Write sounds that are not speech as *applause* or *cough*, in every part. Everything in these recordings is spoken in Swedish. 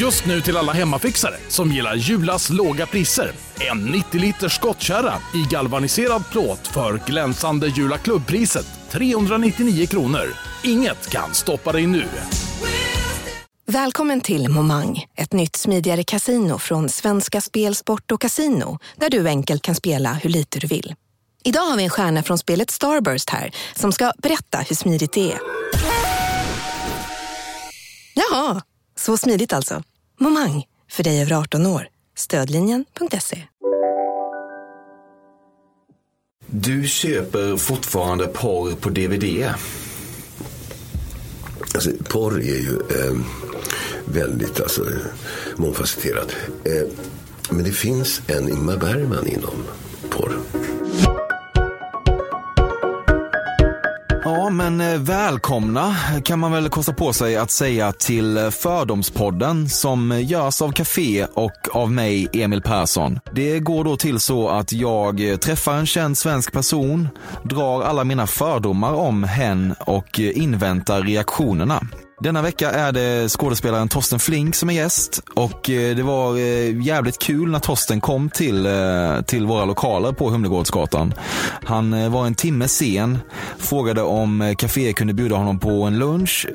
Just nu till alla hemmafixare som gillar Julas låga priser. En 90 liters skottkärra i galvaniserad plåt för glänsande Jula klubbpriset 399 kronor. Inget kan stoppa dig nu. Välkommen till Momang, ett nytt smidigare casino från Svenska Spel, Sport och Casino där du enkelt kan spela hur lite du vill. Idag har vi en stjärna från spelet Starburst här som ska berätta hur smidigt det är. Jaha, så smidigt alltså. Momang, för dig över 18 år. Stödlinjen.se. Du köper fortfarande porr på DVD. Alltså, porr är ju eh, väldigt alltså, mångfacetterat. Eh, men det finns en Ingmar Bergman inom porr. Ja, men eh, välkomna kan man väl kosta på sig att säga till eh, Fördomspodden som eh, görs av Café och av mig, Emil Persson. Det går då till så att jag träffar en känd svensk person, drar alla mina fördomar om hen och inväntar reaktionerna. Denna vecka är det skådespelaren Torsten Flink som är gäst och eh, det var eh, jävligt kul när Torsten kom till, eh, till våra lokaler på Humlegårdsgatan. Han var en timme sen, frågade om Café kunde bjuda honom på en lunch,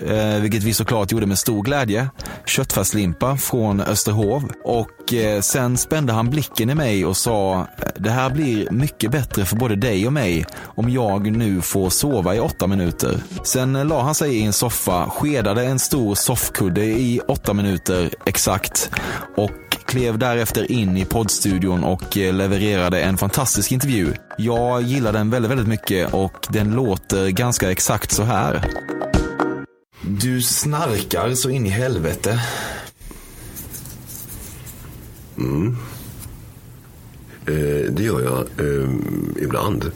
vilket vi såklart gjorde med stor glädje. Köttfärslimpa från Österhov och Eh, sen spände han blicken i mig och sa det här blir mycket bättre för både dig och mig om jag nu får sova i åtta minuter. Sen la han sig i en soffa, skedade en stor soffkudde i åtta minuter exakt och klev därefter in i poddstudion och eh, levererade en fantastisk intervju. Jag gillar den väldigt, väldigt mycket och den låter ganska exakt så här. Du snarkar så in i helvete. Mm. Eh, det gör jag eh, ibland.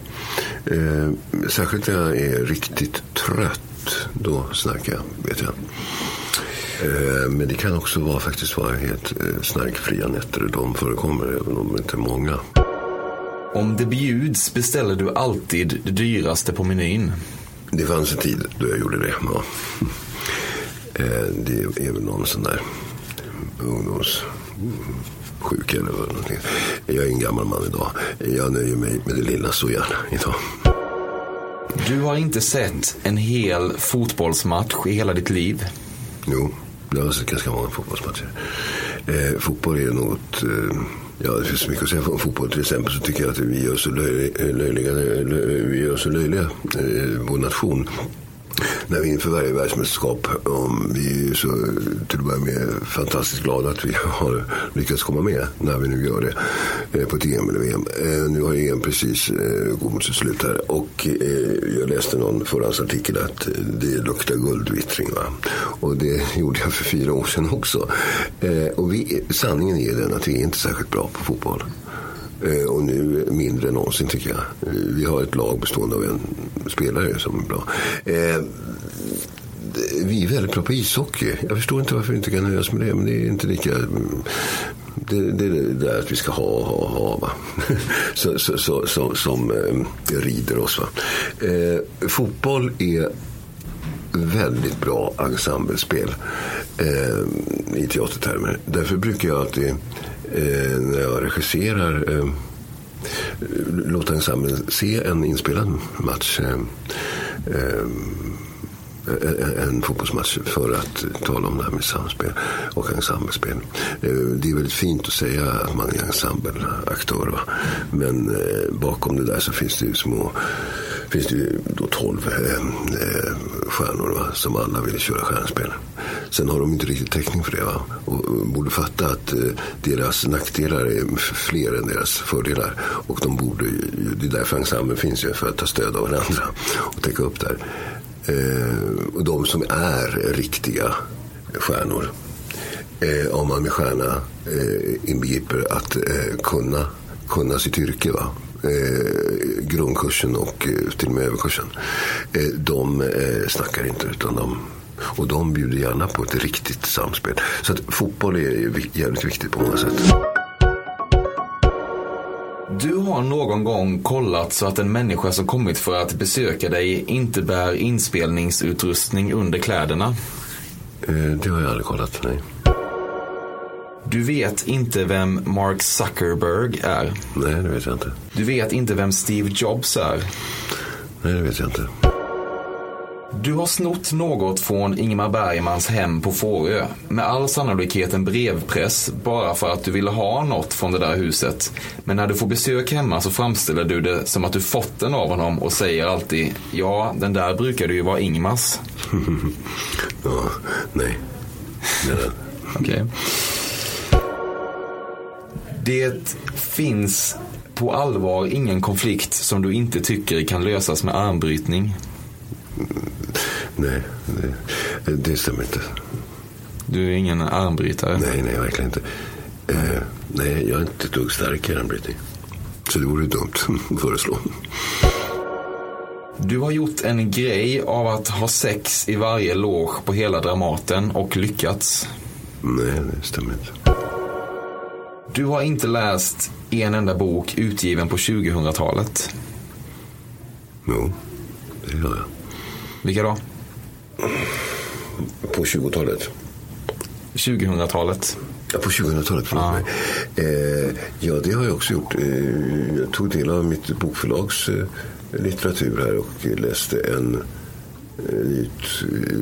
Eh, särskilt när jag är riktigt trött då snackar jag, vet jag. Eh, men det kan också vara, faktiskt vara helt eh, snarkfria nätter. De förekommer, även om de inte är många. Om det bjuds beställer du alltid det dyraste på menyn. Det fanns en tid då jag gjorde det. Ja. Eh, det är väl någon sån där ungdomssjuka eller någonting. Jag är en gammal man idag. Jag nöjer mig med det lilla så gärna idag. Du har inte sett en hel fotbollsmatch i hela ditt liv? Jo, jag har sett ganska många fotbollsmatcher. Eh, fotboll är något... Eh, ja, det finns mycket att säga om fotboll. Till exempel så tycker jag att vi gör så löjliga, vi gör så löjliga eh, vår nation när vi inför varje världsmästerskap. Um, vi är så till att börja med fantastiskt glada att vi *laughs* har lyckats komma med när vi nu gör det eh, på ett EM eller VM. Eh, nu har EM precis eh, gått mot sitt slut här och eh, jag läste någon förhandsartikel att eh, det luktar guldvittring. Va? Och det *laughs* gjorde jag för fyra år sedan också. Eh, och vi, sanningen är den att vi är inte särskilt bra på fotboll. Eh, och nu mindre än någonsin tycker jag. Vi har ett lag bestående av en spelare som är bra. Eh, vi är väldigt bra på ishockey. Jag förstår inte varför vi inte kan nöja oss med det. Men det är inte lika... Mm, det, det är det där att vi ska ha, ha, ha. Va? *laughs* så, så, så, så, som eh, rider oss. Va? Eh, fotboll är väldigt bra ensemblespel eh, i teatertermer. Därför brukar jag alltid eh, när jag regisserar eh, låta ensemblen se en inspelad match. Eh, eh en fotbollsmatch för att tala om det här med samspel och ensemblespel. Eh, det är väldigt fint att säga att man är ensembleaktör. Men eh, bakom det där så finns det ju små finns det ju då 12 eh, eh, stjärnor va, som alla vill köra stjärnspel. Sen har de inte riktigt täckning för det. Va? Och, och borde fatta att eh, deras nackdelar är fler än deras fördelar. Och de borde, det är därför ensemblen finns ju, för att ta stöd av varandra och täcka upp där. Eh, och de som är riktiga stjärnor. Eh, om man med stjärna eh, inbegriper att eh, kunna, kunna sitt yrke. Va? Eh, grundkursen och eh, till och med överkursen. Eh, de eh, snackar inte utan de och de bjuder gärna på ett riktigt samspel. Så att fotboll är jävligt viktigt på många sätt. Du har någon gång kollat så att en människa som kommit för att besöka dig inte bär inspelningsutrustning under kläderna? Eh, det har jag aldrig kollat, nej. Du vet inte vem Mark Zuckerberg är. Nej, det vet jag inte. Du vet inte vem Steve Jobs är. Nej, det vet jag inte. Du har snott något från Ingmar Bergmans hem på Fårö. Med all sannolikhet en brevpress bara för att du ville ha något från det där huset. Men när du får besök hemma så framställer du det som att du fått den av honom och säger alltid ja, den där brukade ju vara Ingmars. *laughs* Ja, nej. *laughs* nej, nej. Det finns på allvar ingen konflikt som du inte tycker kan lösas med armbrytning. Nej, det, det stämmer inte. Du är ingen armbrytare. Nej, nej, verkligen inte. Eh, nej, jag är inte ett dugg stark i den brytning. Så det vore dumt att föreslå. Du har gjort en grej av att ha sex i varje loge på hela Dramaten och lyckats. Nej, det stämmer inte. Du har inte läst en enda bok utgiven på 2000-talet. Jo, det gör jag. Vilka då? På 20-talet. 2000-talet. Ja, på 2000-talet, förlåt mig. Eh, ja, det har jag också gjort. Eh, jag tog del av mitt bokförlags eh, litteratur här och läste en Eh,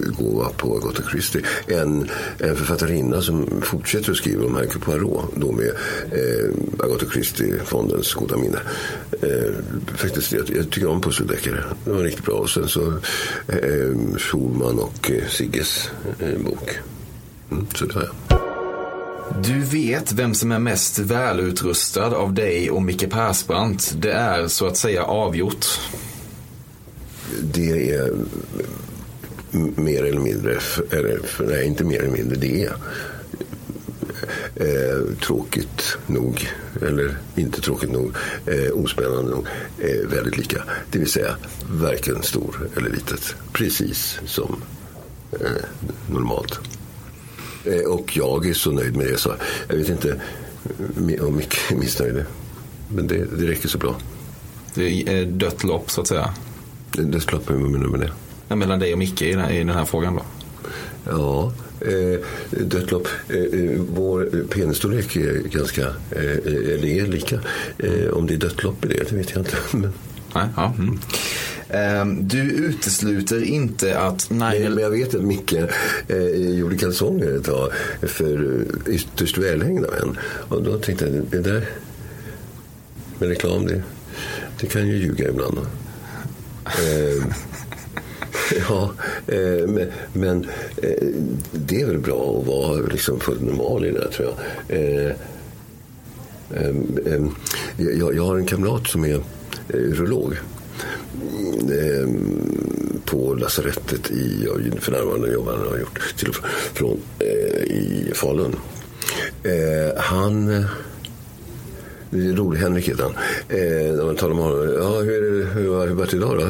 utgåva på Agatha Christie. En, en författarinna som fortsätter att skriva om Hercule Poirot. Då med eh, Agatha Christie-fondens goda minne. Eh, faktiskt, jag, jag tycker om pusseldeckare. Det var riktigt bra. Och sen så eh, Schulman och eh, Sigges eh, bok. Mm, så det har jag. Du vet vem som är mest välutrustad av dig och Micke Persbrandt. Det är så att säga avgjort det är mer eller mindre, eller nej inte mer eller mindre, det är eh, tråkigt nog, eller inte tråkigt nog, eh, ospännande nog, eh, väldigt lika. Det vill säga varken stor eller litet, precis som eh, normalt. Eh, och jag är så nöjd med det så jag vet inte om Micke är missnöjd. Men det, det räcker så bra. Det är eh, dött lopp så att säga. Det, det slapp jag med det. Ja, Mellan dig och Micke i den, i den här frågan då. Ja, eh, dött lopp. Eh, eh, vår penisstorlek är ganska, eh, eller är lika. Eh, om det är dött lopp i det, det vet jag inte. *laughs* Men, Nej, ja. Mm. Ehm, Du utesluter inte att men 9 jag vet att Micke eh, gjorde kalsonger ett tag för eh, ytterst välhängda män. Och då tänkte jag, det där med reklam, det, det kan ju ljuga ibland. Eh, *laughs* Ja, eh, men, men eh, det är väl bra att vara liksom fullt normal i det där tror jag. Eh, ehm, ehm, jag, jag har en kamrat som är eh, urolog. Ehm, på lasarettet i, för närvarande jobbar han har gjort till och från eh, i Falun. Eh, han eh, rolig, Henrik heter han. Eh, man talar med honom. Ja, hur, det, hur har det varit idag då?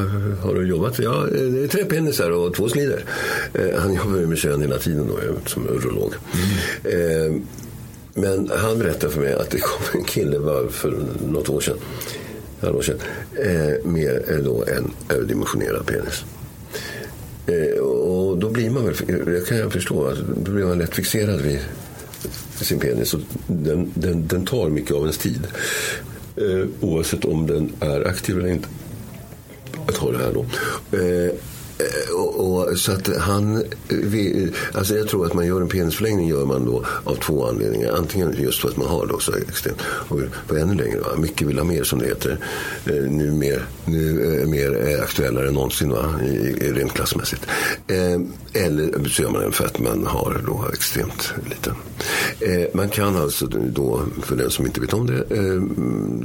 Har du jobbat? Ja, eh, det är tre penisar och två slider. Eh, han jobbar ju med kön hela tiden då, som urolog. Eh, men han berättade för mig att det kom en kille bara för något år sedan, halvår sedan eh, med eh, då en överdimensionerad penis. Eh, och då blir man väl, det kan jag förstå, att då blir man lätt fixerad vid sin penis. Och den, den, den tar mycket av ens tid. Eh, oavsett om den är aktiv eller inte. Jag tar det här då. Eh, Eh, och, och, så att han, vi, alltså jag tror att man gör en penisförlängning gör man då av två anledningar. Antingen just för att man har det så extremt och på ännu längre. Va? Mycket vill ha mer som det heter. Eh, nu mer, nu eh, mer aktuellare än någonsin va? I, i, rent klassmässigt. Eh, eller så gör man den för att man har då extremt liten. Eh, man kan alltså då, för den som inte vet om det, eh,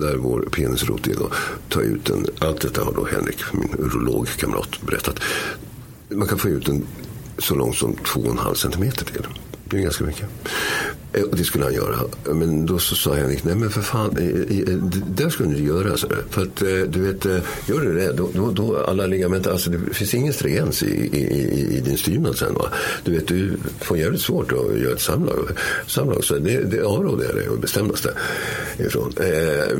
där vår penisrot är då, ta ut den. allt detta har då Henrik, min urologkamrat, berättat. Man kan få ut den så lång som 2,5 centimeter till. Det är ganska mycket. Eh, och det skulle han göra. Men då så sa Henrik, nej men för fan, eh, eh, det där skulle du göra. Så. För att du vet, gör du det, då, då, då alla ligament, alltså det finns ingen stringens i, i, i, din styrnad sen. Va? Du vet, du får jävligt svårt att göra ett samlag. samlag så det, det avråder jag dig och sig ifrån. Eh,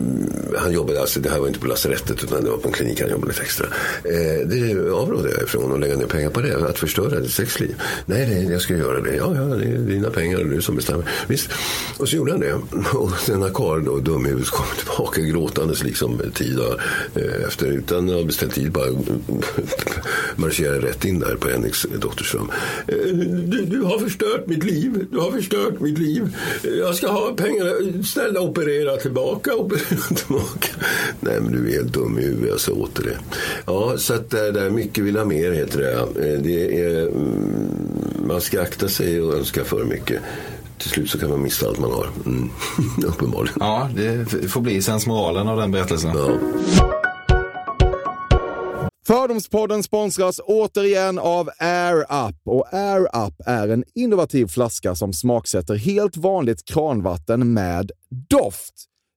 han jobbade, alltså det här var inte på lasarettet utan det var på en klinik han jobbade lite extra. Eh, det avråder jag ifrån att lägga ner pengar på det, att förstöra ditt sexliv. Nej, nej, jag ska göra det. Ja, ja, det är dina pengar och du som bestämmer. Visst. Och så gjorde han det. Och denna karl då, dumhuvudet, kom tillbaka gråtandes liksom tio dagar eh, efter. Utan att ha beställt tid bara marscherade rätt in där på Henriks doktorsrum. Eh, du, du har förstört mitt liv. Du har förstört mitt liv. Eh, jag ska ha pengarna. Snälla operera tillbaka. Operera *laughs* tillbaka. Nej men du är helt dum i huvudet. Jag sa åt det. Ja, så att det där mycket vill ha mer heter det. Eh, det är, mm, man ska akta sig och önska för mycket till slut så kan man missa allt man har. Mm. *laughs* Uppenbarligen. Ja, det får bli sensmoralen av den berättelsen. Ja. Fördomspodden sponsras återigen av Air Up. Och Air Up är en innovativ flaska som smaksätter helt vanligt kranvatten med doft.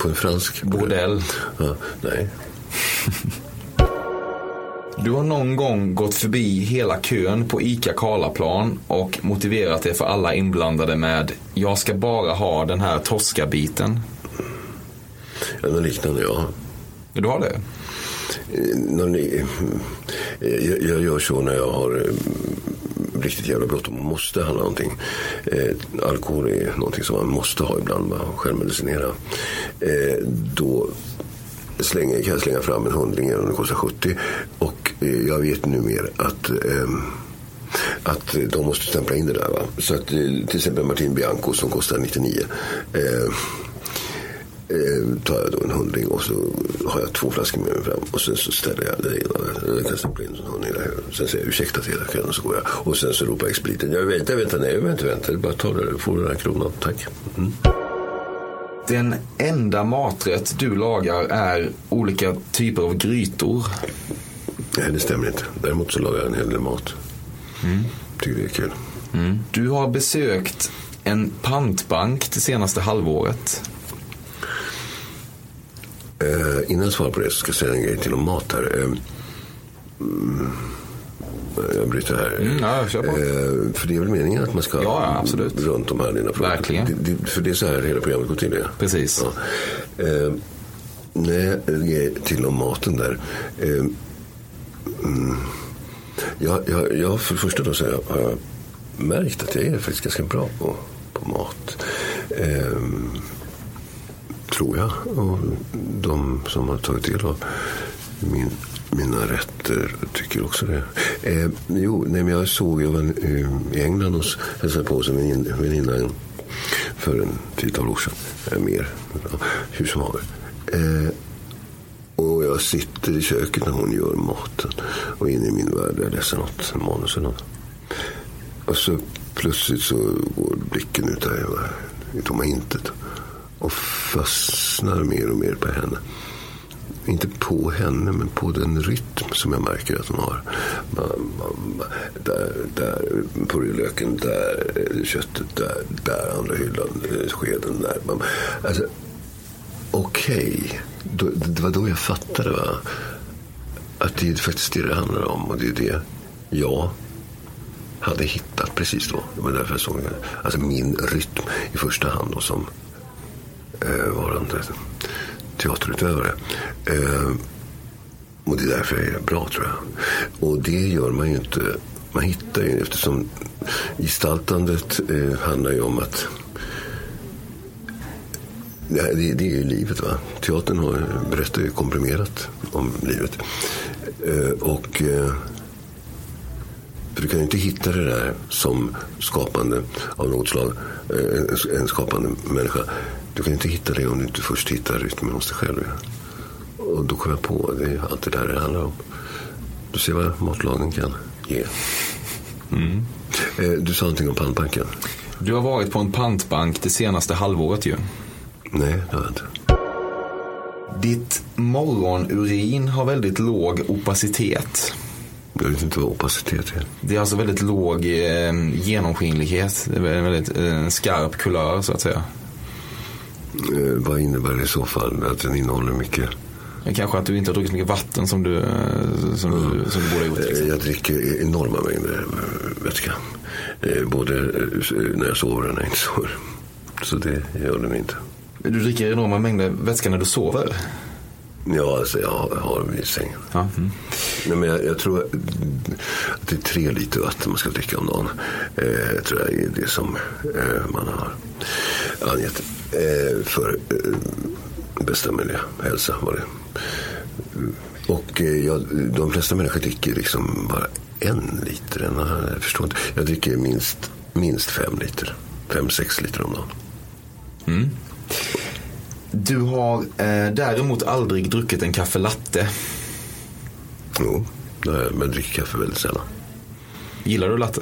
På en fransk Bordell. Ja, nej. *laughs* Du har någon gång gått förbi hela kön på ICA Karlaplan och motiverat det för alla inblandade med “Jag ska bara ha den här torskabiten”. Ja, något liknande, ja. Du har det? Eh, eh, jag, jag gör så när jag har eh, riktigt jävla bråttom och måste handla någonting. Eh, alkohol är någonting som man måste ha ibland, bara självmedicinera. Eh, då slänger, kan jag slänga fram en hundring och det kostar 70. Och eh, jag vet numera att ehm, att de måste stämpla in det där. Va? Så att eh, till exempel Martin Bianco som kostar 99. Eh, eh, tar jag då en hundring och så har jag två flaskor med mig fram och sen så ställer jag det ena. Jag kan stämpla in en hundring där. Sen säger jag ursäkta till hela och så går jag. Och sen så ropar expediten. Jag väntar, vänta, nej, vänta, vänta. Bara ta det, får du den här kronan. Tack. Mm. Den enda maträtt du lagar är olika typer av grytor. Nej, det stämmer inte. Däremot så lagar jag en hel del mat. Tycker det är kul. Du har besökt en pantbank det senaste halvåret. Eh, innan jag svarar på det så ska jag säga en grej till om mat här. Eh, mm, jag bryter här. Mm, ja, kör på. Eh, för det är väl meningen att man ska Ja, absolut. runt de här dina frågor. Verkligen. Det, det, för det är så här hela programmet går till. Ja. Precis. Ja. Eh, nej, till om maten där. Eh, mm, jag, jag, jag, för det första då så har jag, har jag märkt att jag är faktiskt ganska bra på, på mat. Eh, tror jag. Och de som har tagit del av min, mina rätter tycker också det. Eh, jo, nej, men jag såg, jag var eh, i England och hälsade på hos en väninna för en tiotal år sedan. Eh, mer, ja, hur som har. Eh, och jag sitter i köket när hon gör maten. Och inne i min värld, jag läser något manus eller något. Och så plötsligt så går blicken ut där i tomma intet. Och fastnar mer och mer på henne. Inte på henne, men på den rytm som jag märker att hon har. Man, man, man, där, där purjolöken, där eh, köttet, där, där andra hyllan, eh, skeden, där. Man, alltså, Okej, Okay. det var då jag fattade va? att det är faktiskt det det handlar om. Och det är det jag hade hittat precis då. Det var därför jag såg det. Alltså min rytm i första hand då som eh, varande teaterutövare. Eh, och det är därför jag är bra tror jag. Och det gör man ju inte. Man hittar ju eftersom gestaltandet eh, handlar ju om att det, det, det är ju livet. va. Teatern har, berättar ju komprimerat om livet. Eh, och eh, för du kan ju inte hitta det där som skapande av något slag. eh, En, en skapande människa. Du kan inte hitta det om du inte först hittar rytmen hos dig själv. Och då kom jag på, det är allt det där det handlar om. Du ser vad matlagning kan ge. Eh, Du sa någonting om pannbanken. Du har varit på en pantbank det senaste halvåret ju. Nej, det har jag inte. Ditt morgonurin har väldigt låg opacitet. Jag vet inte vad opacitet är. Det är alltså väldigt låg eh, genomskinlighet. Det är väldigt eh, skarp kulör så att säga. Eh, vad innebär det i så fall? Att den innehåller mycket? Kanske att du inte har druckit så mycket vatten som du, eh, som du, som du borde ha gjort. Eh, Liksom. Jag dricker enorma mängder eh, vätska. Eh, Både eh, när jag sover och när jag inte sover. Så det gör den inte. Du dricker enorma mängder vätska när du sover. Ja, alltså jag har, har vid sängen. Ja. Mm. Nej, men jag, jag tror att det är tre liter vatten man ska dricka om dagen. Eh, jag tror jag är det som eh, man har angett eh, för eh, bästa möjliga hälsa. Var det. Och eh, jag, de flesta människor dricker liksom bara en liter. En, jag förstår inte. Jag dricker minst, minst fem liter. Fem, sex liter om dagen. Du har eh, däremot aldrig druckit en kaffe latte. Jo, det har jag, men jag dricker kaffe väldigt sällan. Gillar du latte?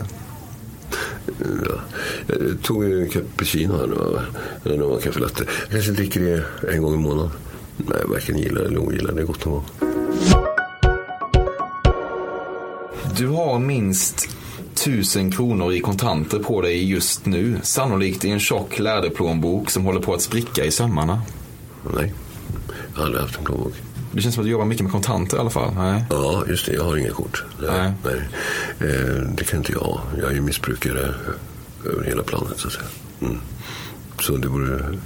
Ja. Jag tog ju en cappuccino här nu, eller någon kaffe latte. Jag kanske dricker det en gång i månaden. Nej, jag varken gillar eller ogillar. Det är gott någon gång. Du har minst tusen kronor i kontanter på dig just nu. Sannolikt i en tjock läderplånbok som håller på att spricka i sömmarna. Nej, jag har aldrig haft en plånbok. Det känns som att du jobbar mycket med kontanter i alla fall. Nej. Ja, just det. Jag har inga kort. Nej. Nej. Eh, det kan inte jag ha. Jag är ju missbrukare över hela planet, så att säga. Mm. Så det vore...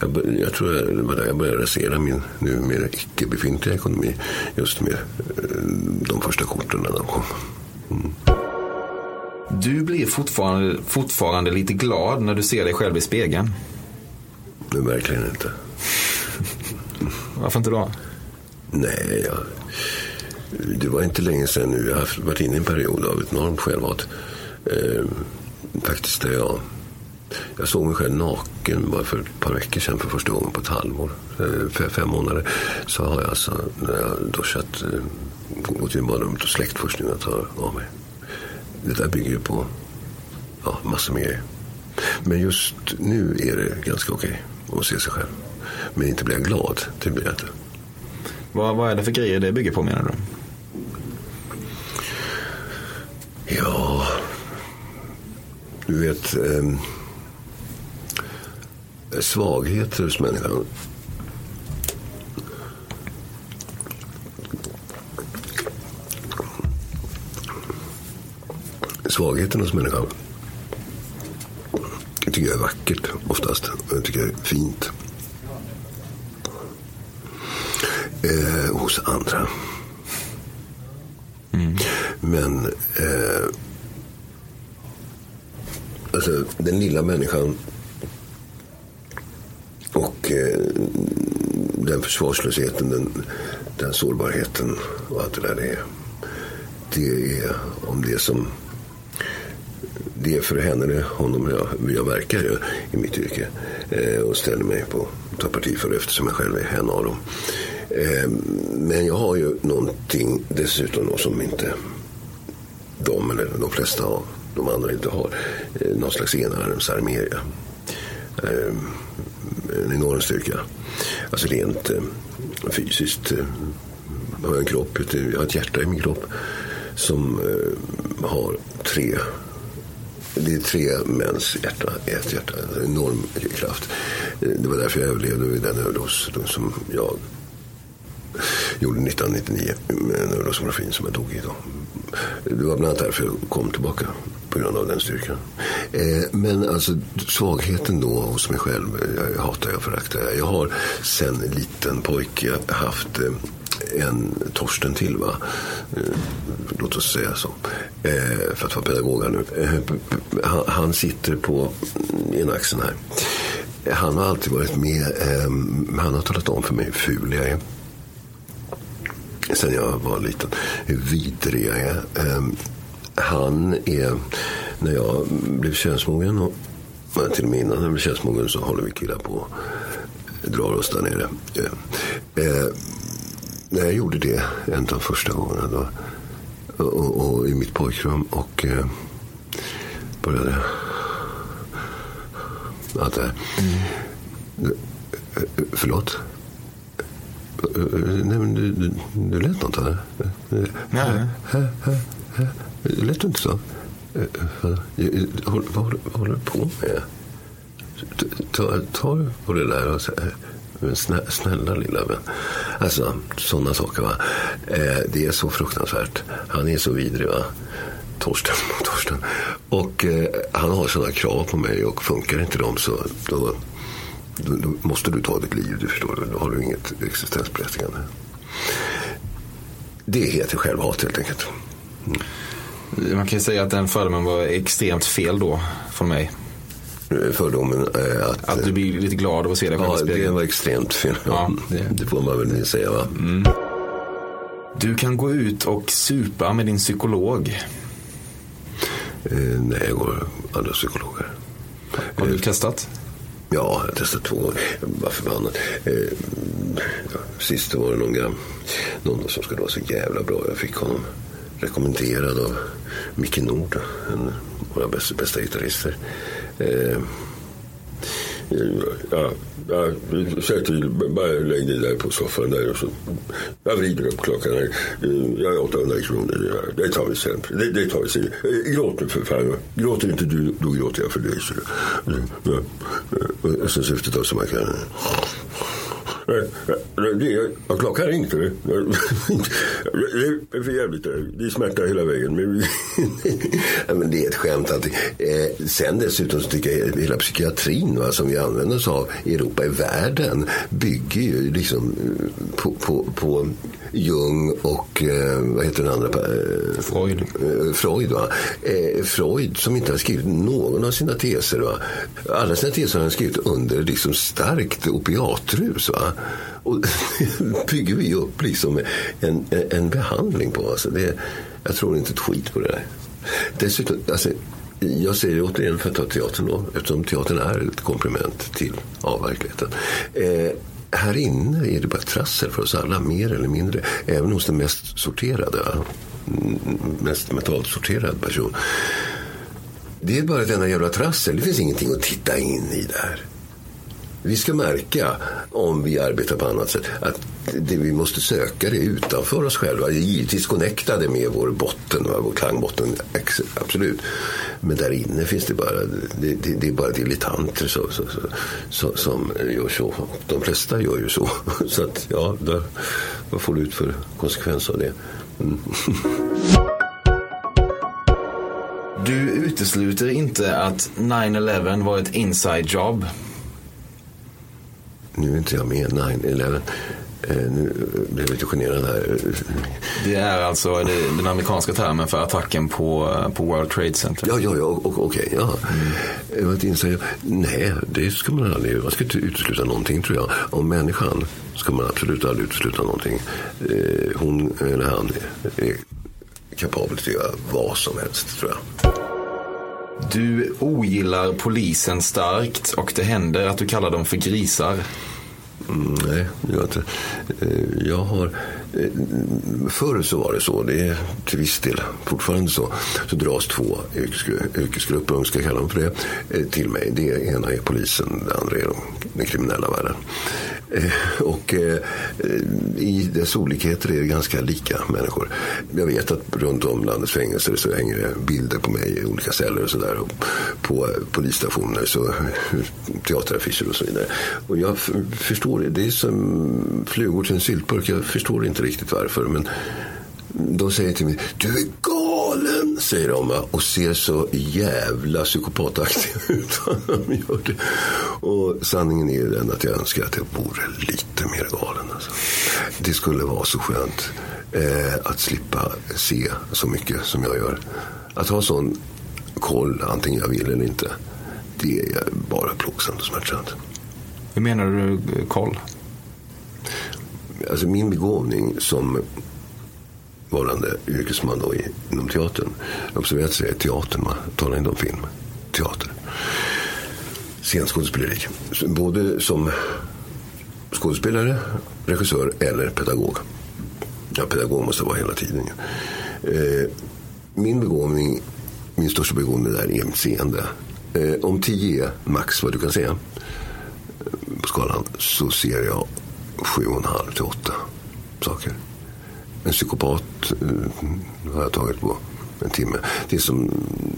Jag, jag tror jag, det var där jag började rasera min numera icke befintliga ekonomi. Just med eh, de första korten när de kom. Du blir fortfarande, fortfarande lite glad när du ser dig själv i spegeln. Men verkligen inte. Varför inte då? Nej, jag, det var inte länge sedan nu. Jag har varit inne i en period av ett enormt självhat. Eh, faktiskt där jag, jag såg mig själv naken bara för ett par veckor sedan för första gången på ett halvår. Eh, fem månader. Så har jag alltså, när jag duschat, eh, gått in i badrummet och släckt först innan jag tar av mig. Det där bygger ju på ja, massor med grejer. Men just nu är det ganska okej att se sig själv. Men inte blir jag glad, det blir jag inte. Vad, vad är det för grejer det bygger på menar du? Ja, du vet. Eh, svagheter hos människan. Svagheten hos människan. Jag tycker jag är vackert oftast. Jag tycker det är fint. Eh, hos andra. Men eh, alltså, den lilla människan och eh, den försvarslösheten, den, den sårbarheten och allt det där det är. Det är om det som det är för henne, det honom jag, jag verkar i mitt yrke eh, och ställer mig på tar parti för eftersom jag själv är en av dem. Ehm, men jag har ju någonting dessutom då som inte de eller de flesta av de andra inte har. Eh, någon slags enarmsarmeria. Ehm, en enorm styrka. Alltså rent eh, fysiskt Jag har jag en kropp, jag har ett hjärta i min kropp som har tre det är tre mäns hjärta, ett hjärta, en enorm kraft. Det var därför jag överlevde vid den överdos som jag gjorde 1999 med en som jag dog i. Då. Det var bland annat därför jag kom tillbaka på grund av den styrkan. Eh, men alltså svagheten då hos mig själv, jag, hatar jag föraktar jag. Jag har sen liten pojke haft eh, en Torsten till va. Eh, låt oss säga så. Eh, för att vara pedagog här nu. Eh, han, han sitter på mm, ena axeln här. Han har alltid varit med. Eh, han har talat om för mig hur ful jag är sen jag var liten, hur vidrig jag är. Ehm, han är, när jag blev könsmogen, och till och med innan jag blev könsmogen så håller vi killar på drar oss där nere. Eh, eh, när jag gjorde det en av de första gångerna då, och, och, i mitt pojkrum och eh, började allt det här. Eh, Förlåt? Nej, men du, du, du lät något här. Nej. Lät inte så. Vad håller, vad håller du på med? Ta, ta på det där och säg, snälla, snälla lilla vän. Alltså, sådana saker. Va? Det är så fruktansvärt. Han är så vidrig. Va? Torsten, *laughs* Torsten. Och eh, han har sådana krav på mig och funkar inte de så då, då, då, måste du ta ditt liv. Du förstår, då har du inget existensberättigande. Det heter självhat helt enkelt. Mm. Man kan ju säga att den fördomen var extremt fel då från mig. Fördomen eh, att... Att du blir lite glad av att se dig själv Ja, i spegeln. det var extremt fel. Ja, det- det får man väl säga va. Du kan gå ut och supa med din psykolog. Eh, nej, jag går andra psykologer. Har du testat? Ja, jag har testat två gånger. Jag var förbannad. Eh, ja, sist var det någon, gram, någon som skulle vara så jävla bra. Jag fick honom rekommenderad av Micke Nord, en av våra bästa, bästa gitarrister. Eh, Ja, ja, säg till, bara lägg dig där på soffan där och så. Jag vrider upp klockan här. Eh, jag har 800 kronor. Det tar vi sen. Det, det tar vi sen. Eh, gråt nu för fan. Gråter inte du, då gråter jag för dig. Så. Ja. Och sen syftet av så man kan... Det, ja, klockan ringde. Det. Det är för jävligt. Det är smärta hela vägen. Men, ja, men det är ett skämt. Att, Eh, sen dessutom så tycker jag hela psykiatrin va, som vi använder oss av i Europa, i världen, bygger ju liksom eh, på, på, på Jung och eh, vad heter den andra? Eh, Freud. eh, Freud, va? Eh, Freud som inte har skrivit någon av sina teser. Va? Alla sina teser har han skrivit under liksom starkt opiatrus. Va? Och *laughs* bygger vi upp liksom en, en behandling på. Alltså det, jag tror inte ett skit på det där. Dessutom, alltså, jag säger det återigen för att ta teatern då, eftersom teatern är ett komplement till av verkligheten. Eh, här inne är det bara trassel för oss alla, mer eller mindre. Även hos den mest sorterade, mm, mest mentalt sorterade person. Det är bara ett enda jävla trassel. Det finns ingenting att titta in i där. Vi ska märka, om vi arbetar på annat sätt, att det vi måste söka det utanför oss själva. Givetvis connectade med vår botten, va, vår klangbotten, absolut. Men där inne finns det bara, det, det, det är bara dilettanter så, så, så, så, som gör så. De flesta gör ju så. *laughs* Så att, ja, där, vad får du ut för konsekvens av det? Mm. Du utesluter inte att 9-11 var ett inside job. Nu är inte jag med 9-11. Eh, nu blev jag lite generad här. Det är alltså den amerikanska termen för attacken på, på World Trade Center. Ja, ja, ja, okej, ja. Mm. Nej, det ska man aldrig, man ska inte utesluta någonting tror jag. Om människan ska man absolut aldrig utesluta någonting. Eh, hon eller han är, är kapabel till att göra vad som helst tror jag. Du ogillar polisen starkt och det händer att du kallar dem för grisar. Mm, nej, det gör jag inte. Eh, jag har... Eh, förr så var det så, det är till viss del fortfarande så. Så dras två yrkesgrupper, om vi ska kalla dem för det, eh, till mig. Det ena är polisen, det andra är den kriminella världen. Eh, och eh, i dess olikheter är det ganska lika människor. Jag vet att runt om landets fängelser så hänger det bilder på mig i olika celler och sådär. Och På eh, polisstationer, så, *laughs* teateraffischer och så vidare. Och jag förstår det. Det är som flugor till en syltburk. Jag förstår inte riktigt varför. Men de säger till mig, du är galen, säger de och ser så jävla psykopataktiga *laughs* ut. de gör det. Och sanningen är ju den att jag önskar att jag vore lite mer galen. Alltså. Det skulle vara så skönt eh, att slippa se så mycket som jag gör. Att ha sån koll, antingen jag vill eller inte, det är bara plågsamt och smärtsamt. Hur menar du eh, koll? Alltså min begåvning som varande yrkesman då inom teatern. Observera att jag säger teatern, man talar inte om film. Teater. Scenskådespeleri. Både som skådespelare, regissör eller pedagog. Ja, pedagog måste vara hela tiden. Eh, min begåvning, min största begåvning där är mitt seende. Eh, om 10 är max vad du kan säga eh, på skalan så ser jag sju och en halv till åtta saker. En psykopat eh, har jag tagit på en timme. Det som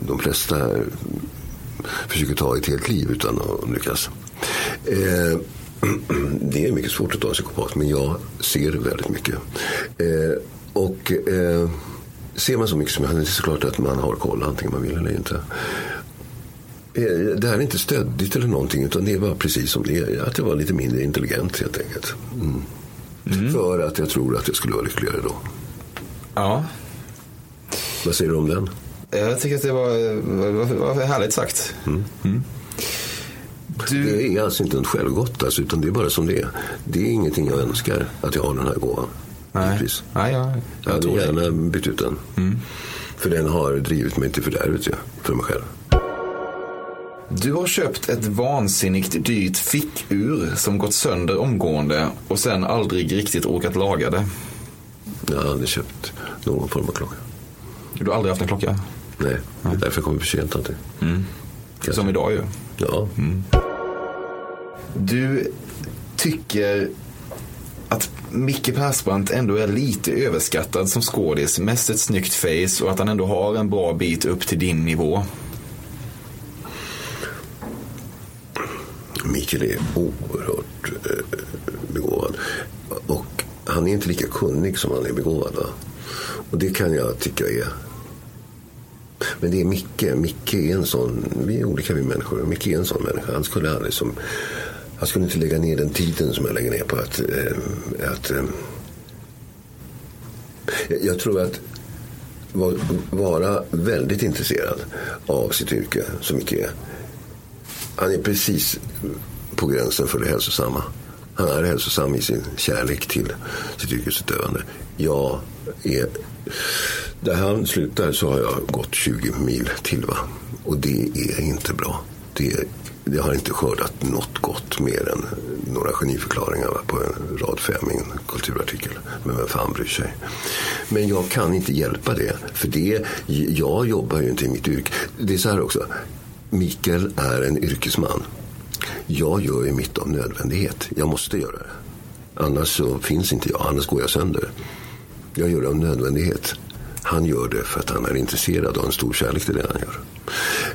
de flesta försöker ta ett helt liv utan att lyckas. Eh, *clears throat* det är mycket svårt att ta en psykopat, men jag ser väldigt mycket. Eh, och eh, ser man så mycket som jag, det är såklart att man har koll antingen man vill eller inte. Eh, det här är inte stöddigt eller någonting, utan det är bara precis som det är. Att jag var lite mindre intelligent helt enkelt. Mm. Mm. För att jag tror att jag skulle vara lyckligare då. Ja. Vad säger du om den? Jag tycker att det var, var, var härligt sagt. Mm. Mm. Du... Det är alltså inte en självgott, alltså, utan det är bara som det är. Det är ingenting jag önskar, att jag har den här gåvan. Nej, Nej jag, jag, jag hade gärna bytt ut den. Mm. För den har drivit mig till fördärvet, ja, för mig själv. Du har köpt ett vansinnigt dyrt fickur som gått sönder omgående och sen aldrig riktigt orkat laga det. Jag har aldrig köpt någon form av klocka. Du har aldrig haft en klocka? Nej, det är därför jag kommer för sent alltid. Mm. Som idag ju. Ja. Mm. Du tycker att Micke Persbrandt ändå är lite överskattad som skådis. Mest ett snyggt face och att han ändå har en bra bit upp till din nivå. Mikael är oerhört eh, begåvad. Och han är inte lika kunnig som han är begåvad. Va? Och det kan jag tycka är men det är Micke. Micke är en sån, vi är olika vi människor. Micke är en sån människa. Han skulle aldrig som, han skulle inte lägga ner den tiden som jag lägger ner på att, eh, att eh, jag tror att vara väldigt intresserad av sitt yrke som Micke är. Han är precis på gränsen för det hälsosamma. Han är hälsosam i sin kärlek till sitt yrkesutövande. Jag är där han slutar så har jag gått 20 mil till. Va? Och det är inte bra. Det, det har inte skördat något gott mer än några geniförklaringar va? på en rad fem i en kulturartikel. Men vem fan bryr sig? Men jag kan inte hjälpa det. För det, jag jobbar ju inte i mitt yrke. Det är så här också. Mikael är en yrkesman. Jag gör ju mitt av nödvändighet. Jag måste göra det. Annars så finns inte jag. Annars går jag sönder. Jag gör det av nödvändighet. Han gör det för att han är intresserad och har en stor kärlek till det han gör.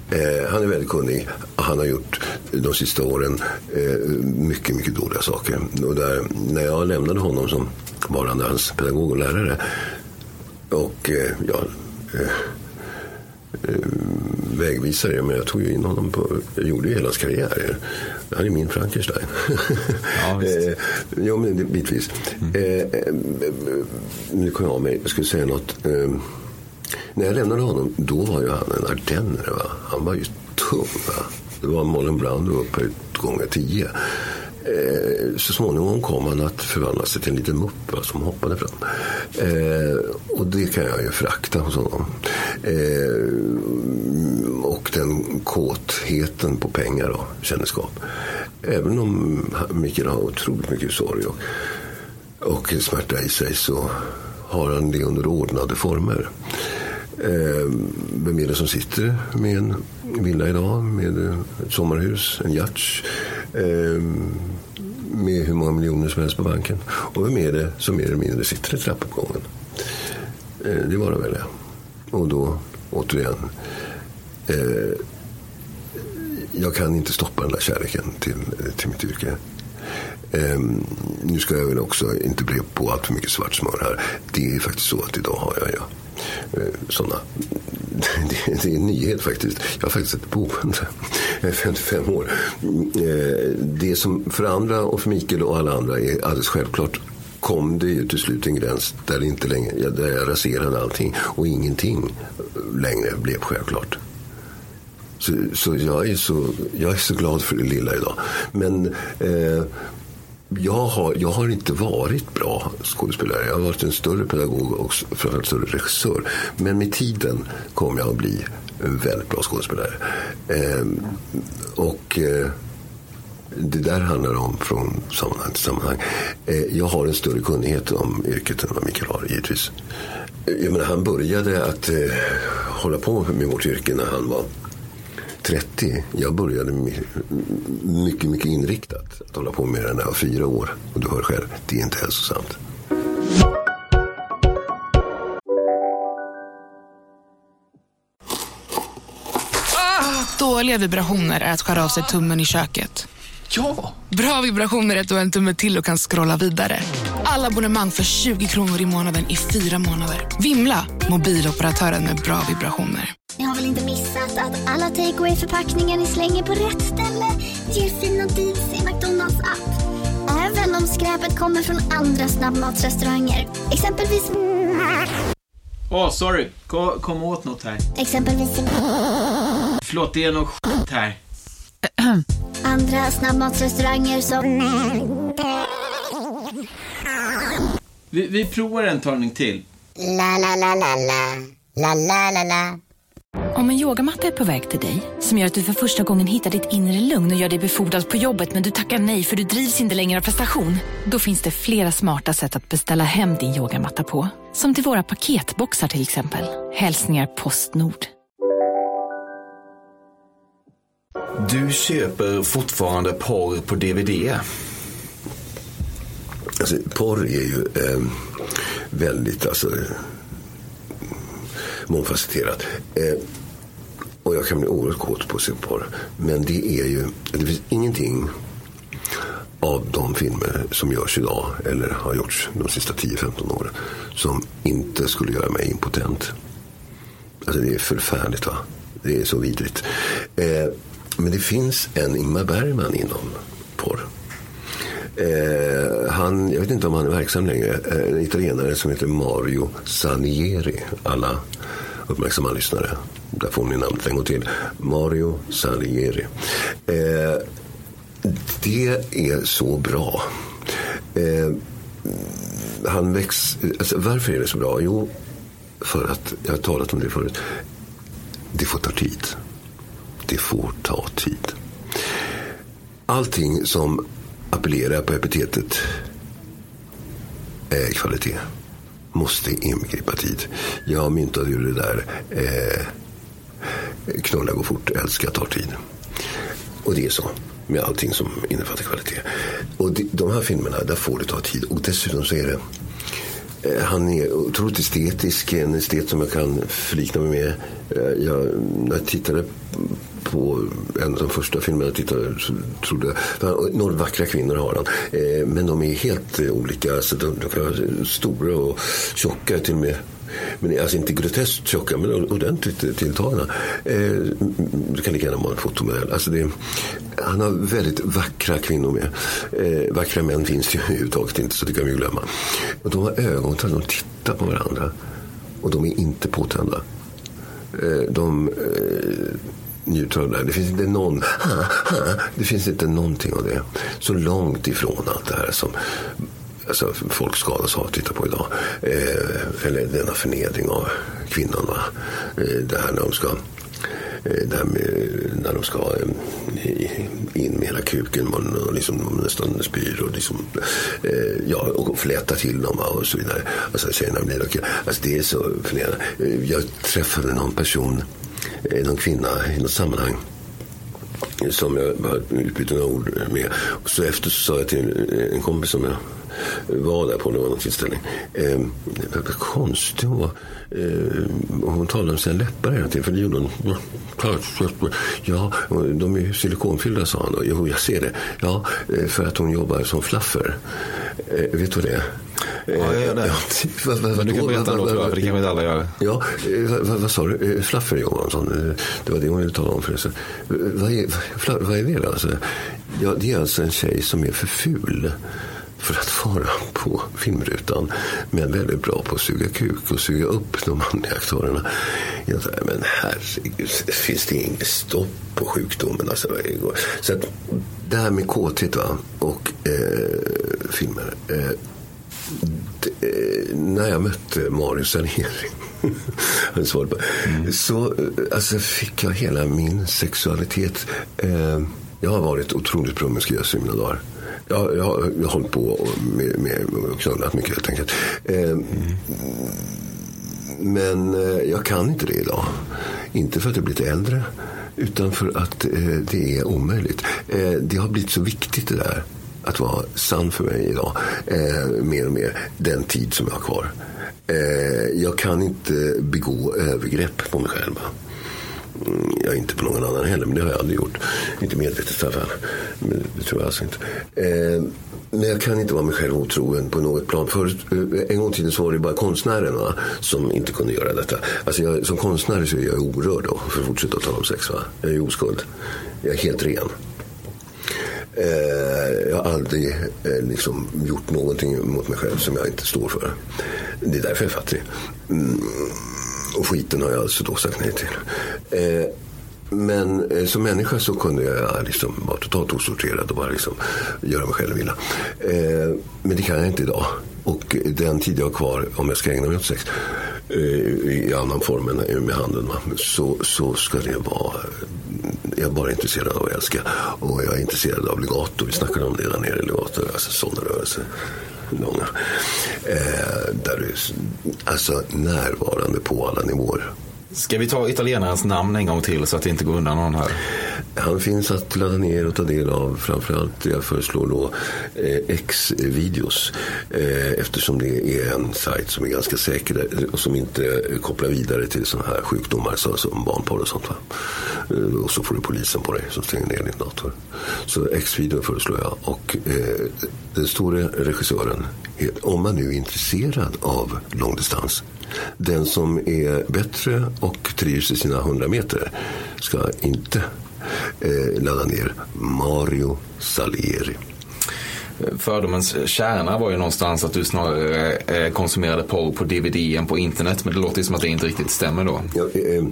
Eh, han är väldigt kunnig. Han har gjort de sista åren eh, mycket, mycket dåliga saker. Och där, när jag lämnade honom som varande hans pedagog och lärare och eh, ja, eh, vägvisare. Men jag tog ju in honom på, jag gjorde ju hela hans karriär. Han är min Frankenstein. *laughs* Ja, visst. eh, jo, men bitvis. Mm. Eh, eh, nu kom jag av mig, jag skulle säga något. Eh, när jag lämnade honom, då var ju han en ardenner. Va? Han var ju tung. Va? Det var Mollen Brando upphöjt gånger tio. Eh, så småningom kom han att förvandla sig till en liten muppa som hoppade fram. Eh, och det kan jag ju frakta hos honom. Eh, och den kåtheten på pengar och kändisskap. Även om Mikael har otroligt mycket sorg och, och smärta i sig så har han det under ordnade former. Eh, vem är det som sitter med en villa idag med eh, ett sommarhus, en yacht eh, med hur många miljoner som helst på banken? Och vem är det som mer eller mindre sitter i trappuppgången? Eh, det var det väl. Och då, återigen, eh, jag kan inte stoppa den där kärleken till, till mitt yrke. Um, nu ska jag väl också inte bli på allt för mycket svart smör här. Det är faktiskt så att idag har jag ja, Eh, sådana. *laughs* Det, det, är en nyhet faktiskt. Jag har faktiskt ett boende. Jag är 55 år. Eh, det som för andra och för Mikael och alla andra är alldeles självklart kom det ju till slut en gräns där, inte längre, där jag raserade allting och ingenting längre blev självklart. Så, så, jag, är så jag är så glad för det lilla idag. Men eh, jag, har, jag har inte varit bra skådespelare. Jag har varit en större pedagog och framförallt större regissör. Men med tiden kommer jag att bli en väldigt bra skådespelare. Eh, och eh, det där handlar om från sammanhang till sammanhang. Eh, jag har en större kunnighet om yrket än vad Mikael har givetvis. Eh, jag menar, han började att eh, hålla på med vårt yrke när han var 30. Jag började mycket, mycket inriktat att hålla på med det när jag var fyra år. Och du hör själv, det är inte hälsosamt. Ah, dåliga vibrationer är att skära av sig tummen i köket. Ja! Bra vibrationer är att du har en tumme till och kan scrolla vidare. Alla abonnemang för 20 kronor i månaden i fyra månader. Vimla! Mobiloperatören med bra vibrationer. Ni har väl inte missat att alla takeaway förpackningar ni slänger på rätt ställe ger fina deals i McDonalds app. Även om skräpet kommer från andra snabbmatsrestauranger. Exempelvis... Åh, oh, sorry. Kom, kom åt något här. Exempelvis... Förlåt, det är något skit här. Andra snabbmatsrestauranger som... Vi, vi provar en talning till. La, la, la, la, la. La, la, la, la. Om en yogamatta är på väg till dig, som gör att du för första gången hittar ditt inre lugn och gör dig befordrad på jobbet men du tackar nej för du drivs inte längre av prestation. Då finns det flera smarta sätt att beställa hem din yogamatta på. Som till våra paketboxar till exempel. Hälsningar Postnord. Du köper fortfarande porr på DVD? Alltså, porr är ju eh, väldigt alltså, mångfacetterat. Eh, och jag kan bli oerhört kåt på att se porr. Men det är ju, det finns ingenting av de filmer som görs idag eller har gjorts de sista 10-15 åren som inte skulle göra mig impotent. Alltså det är förfärligt va. Det är så vidrigt. Eh, men det finns en Ingmar Bergman inom porr. Eh, han, jag vet inte om han är verksam längre. Eh, en italienare som heter Mario Sanieri. Alla uppmärksamma lyssnare. Där får ni namnet en gång till. Mario Salieri. Eh, det är så bra. Eh, han väx, alltså, varför är det så bra? Jo, för att, jag har talat om det förut, det får ta tid. Det får ta tid. Allting som appellerar på epitetet är kvalitet måste inbegripa tid. Jag myntade ju det där eh, knulla går fort, älska tar tid. Och det är så med allting som innefattar kvalitet. Och de, de här filmerna, där får det ta tid. Och dessutom så är det eh, han är otroligt estetisk, en estet som jag kan förlikna mig med. Eh, jag, när jag tittade på en av de första filmerna jag tittade så trodde jag, några vackra kvinnor har han. Eh, men de är helt eh, olika, alltså de, de kan vara stora och tjocka till och med men alltså inte groteskt tjocka, men ordentligt tilltagna. Eh, det kan lika gärna vara en fotomodell. Alltså det, han har väldigt vackra kvinnor med. Eh, vackra män finns ju *laughs* överhuvudtaget inte, så det kan vi glömma. Och de har ögon, de tittar på varandra. Och de är inte påtända. Eh, de eh, njuter av det. Det finns inte någon, *laughs* det finns inte någonting av det. Så långt ifrån allt det här som alltså, folk skadas av att titta på idag. Eh, eller denna förnedring av kvinnan. Va? Eh, det här när de ska Eh, där med när de ska eh, in med hela kuken och liksom nästan spyr och liksom, eh, ja, och fläta till dem och så vidare. Alltså tjejerna blir och, alltså det är så förnedrande. Eh, jag träffade någon person, någon kvinna i något sammanhang som jag utbytte några ord med. Och så efter så sa jag till en kompis som jag var där på någon tillställning. Eh, det var konstigt hon var. Eh, hon talade om sina läppar hela tiden. För det gjorde hon. Ja, de är silikonfyllda sa han. Jo, jag ser det. Ja, eh, för att hon jobbar som flaffer. Eh, vet du vad det är? Ja, jag gör det. *laughs* vad, vad, Men du kan berätta då, för det kan inte alla göra. Ja, eh, vad, vad sa du? Flaffer Johansson. Det var det hon ville tala om förresten. Vad är, vad är det alltså? Ja, det är alltså en tjej som är för ful för att vara på filmrutan. Men väldigt bra på att suga kuk och suga upp de manliga aktörerna. Jag sa, men herregud, finns det inget stopp på sjukdomen? Alltså, så att det här med kåthet va? och eh, filmer. Eh, eh, när jag mötte Mario *laughs* Salieri mm. så eh, alltså, fick jag hela min sexualitet. Eh, jag har varit otroligt promiskuös i mina dagar. Jag, jag, jag har hållit på med, med och knullat mycket helt enkelt. Eh, mm. Men eh, jag kan inte det idag. Inte för att jag blivit äldre. Utan för att eh, det är omöjligt. Eh, det har blivit så viktigt det där att vara sann för mig idag. Eh, mer och mer den tid som jag har kvar. Eh, jag kan inte begå övergrepp på mig själv. Ja, jag är inte på någon annan heller, men det har jag aldrig gjort. Inte medvetet i alla fall. Men det tror jag alltså inte. Eh, men jag kan inte vara mig själv otrogen på något plan. Förut, eh, en gång i tiden så var det bara konstnären va, som inte kunde göra detta. Alltså jag, som konstnär så är jag orörd då, för att fortsätta att tala om sex. Va? Jag är oskuld. Jag är helt ren. Eh, jag har aldrig eh, liksom gjort någonting mot mig själv som jag inte står för. Det är därför jag är fattig. Mm. Och skiten har jag alltså då sagt nej till. Eh, men eh, som människa så kunde jag liksom vara totalt osorterad och bara liksom göra mig själv illa. Eh, men det kan jag inte idag. Och den tid jag har kvar, om jag ska ägna mig åt sex eh, i annan form än eh, med handen, så, så ska det vara eh, jag är bara intresserad av att älska. Och jag är intresserad av legato. Vi snackade om det där nere, legato. Alltså sådana rörelser. Långa. Eh, där du alltså närvarande på alla nivåer. Ska vi ta italienarens namn en gång till så att det inte går undan någon här? Han finns att ladda ner och ta del av. Framförallt jag föreslår då eh, X-videos. Eh, eftersom det är en sajt som är ganska säker och som inte kopplar vidare till sådana här sjukdomar så, som barnporr och sånt. Va? Eh, och så får du polisen på dig som stänger ner din dator. Så X-video föreslår jag. Och eh, den store regissören, om man nu är intresserad av långdistans den som är bättre och trivs i sina 100 meter ska inte eh, ladda ner Mario Salieri. Fördomens kärna var ju någonstans att du snarare eh, konsumerade porr på DVD än på internet. Men det låter ju som att det inte riktigt stämmer då. Ja, eh,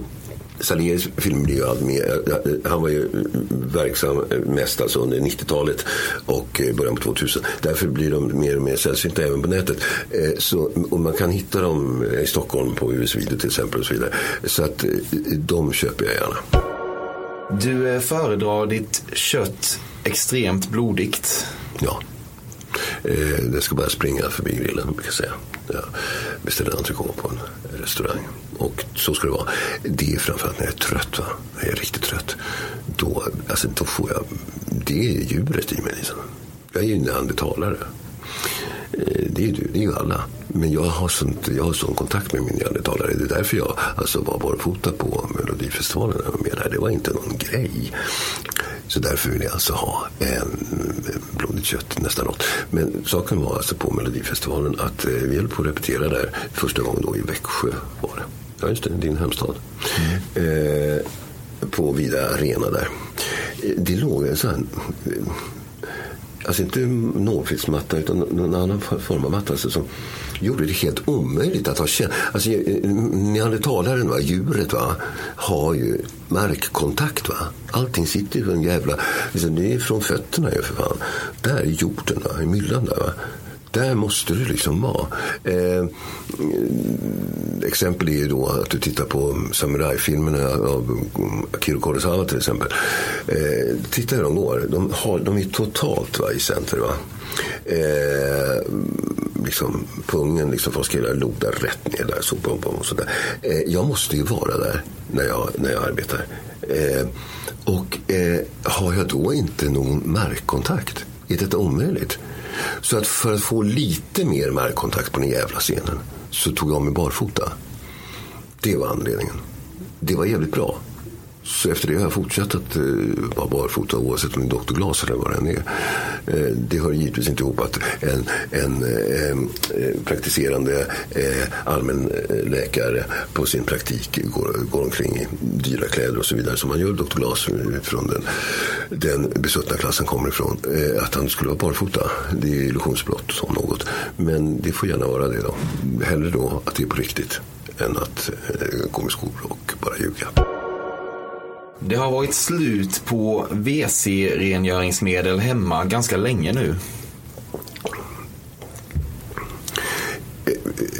Saliers film blir ju allt mer, han var ju verksam mest alltså under 90-talet och början på 2000. Därför blir de mer och mer sällsynta även på nätet. Eh, så, och man kan hitta dem i Stockholm på US Video till exempel och så vidare. Så att eh, de köper jag gärna. Du eh, föredrar ditt kött extremt blodigt. Ja. Det ska bara springa förbi grillen, brukar jag säga. Jag beställer entrecote på en restaurang. Och så ska det vara. Det är framförallt när jag är trött. Va? När jag är riktigt trött. Då, alltså, då får jag... Det är djuret i mig. Liksom. Jag är ju neandertalare. Eh, det är, du, det är ju alla. Men jag har, sånt, jag har sån kontakt med min neandertalare. Det är därför jag alltså var barfota på Melodifestivalen. Med det var inte någon grej. Så därför vill jag alltså ha en blodigt kött nästan rått. Men saken var alltså på Melodifestivalen att eh, vi höll på att repetera där första gången då i Växjö var det. Ja just det, din hemstad. Mm. Eh, på Vida Arena där. Eh, det låg en sån alltså inte nålfilsmatta utan någon annan form av matta alltså, som gjorde det helt omöjligt att ha känsla. Alltså, eh, eh, neandertalaren, va, djuret, va, har ju markkontakt. Va? Allting sitter ju på en jävla... Liksom, det är från fötterna ju för fan. Där är jorden, va, i myllan där. Va? Där måste du liksom vara. Eh, exempel är ju då att du tittar på samurajfilmerna av Akiro Kurosawa till exempel. Eh, titta hur de går. De, har, de är totalt va, i center. Va? Eh, liksom pungen liksom Folk att loda rätt ner där. Så, bom, bom, och sådär. Eh, jag måste ju vara där när jag, när jag arbetar. Eh, och eh, har jag då inte någon markkontakt? Är detta omöjligt? Så att för att få lite mer markkontakt på den jävla scenen så tog jag mig barfota. Det var anledningen. Det var jävligt bra. Så efter det har jag fortsatt att eh, vara barfota oavsett om det är doktorglas eller vad det än är. Eh, det hör givetvis inte ihop att en, en eh, eh praktiserande eh, allmänläkare eh, på sin praktik går, går omkring i dyra kläder och så vidare som man gör doktorglas från den, den besuttna klassen kommer ifrån. Eh, att han skulle vara barfota, det är illusionsbrott som något. Men det får gärna vara det då. Hellre då att det är på riktigt än att eh, gå med skor och bara ljuga. Det har varit slut på WC-rengöringsmedel hemma ganska länge nu.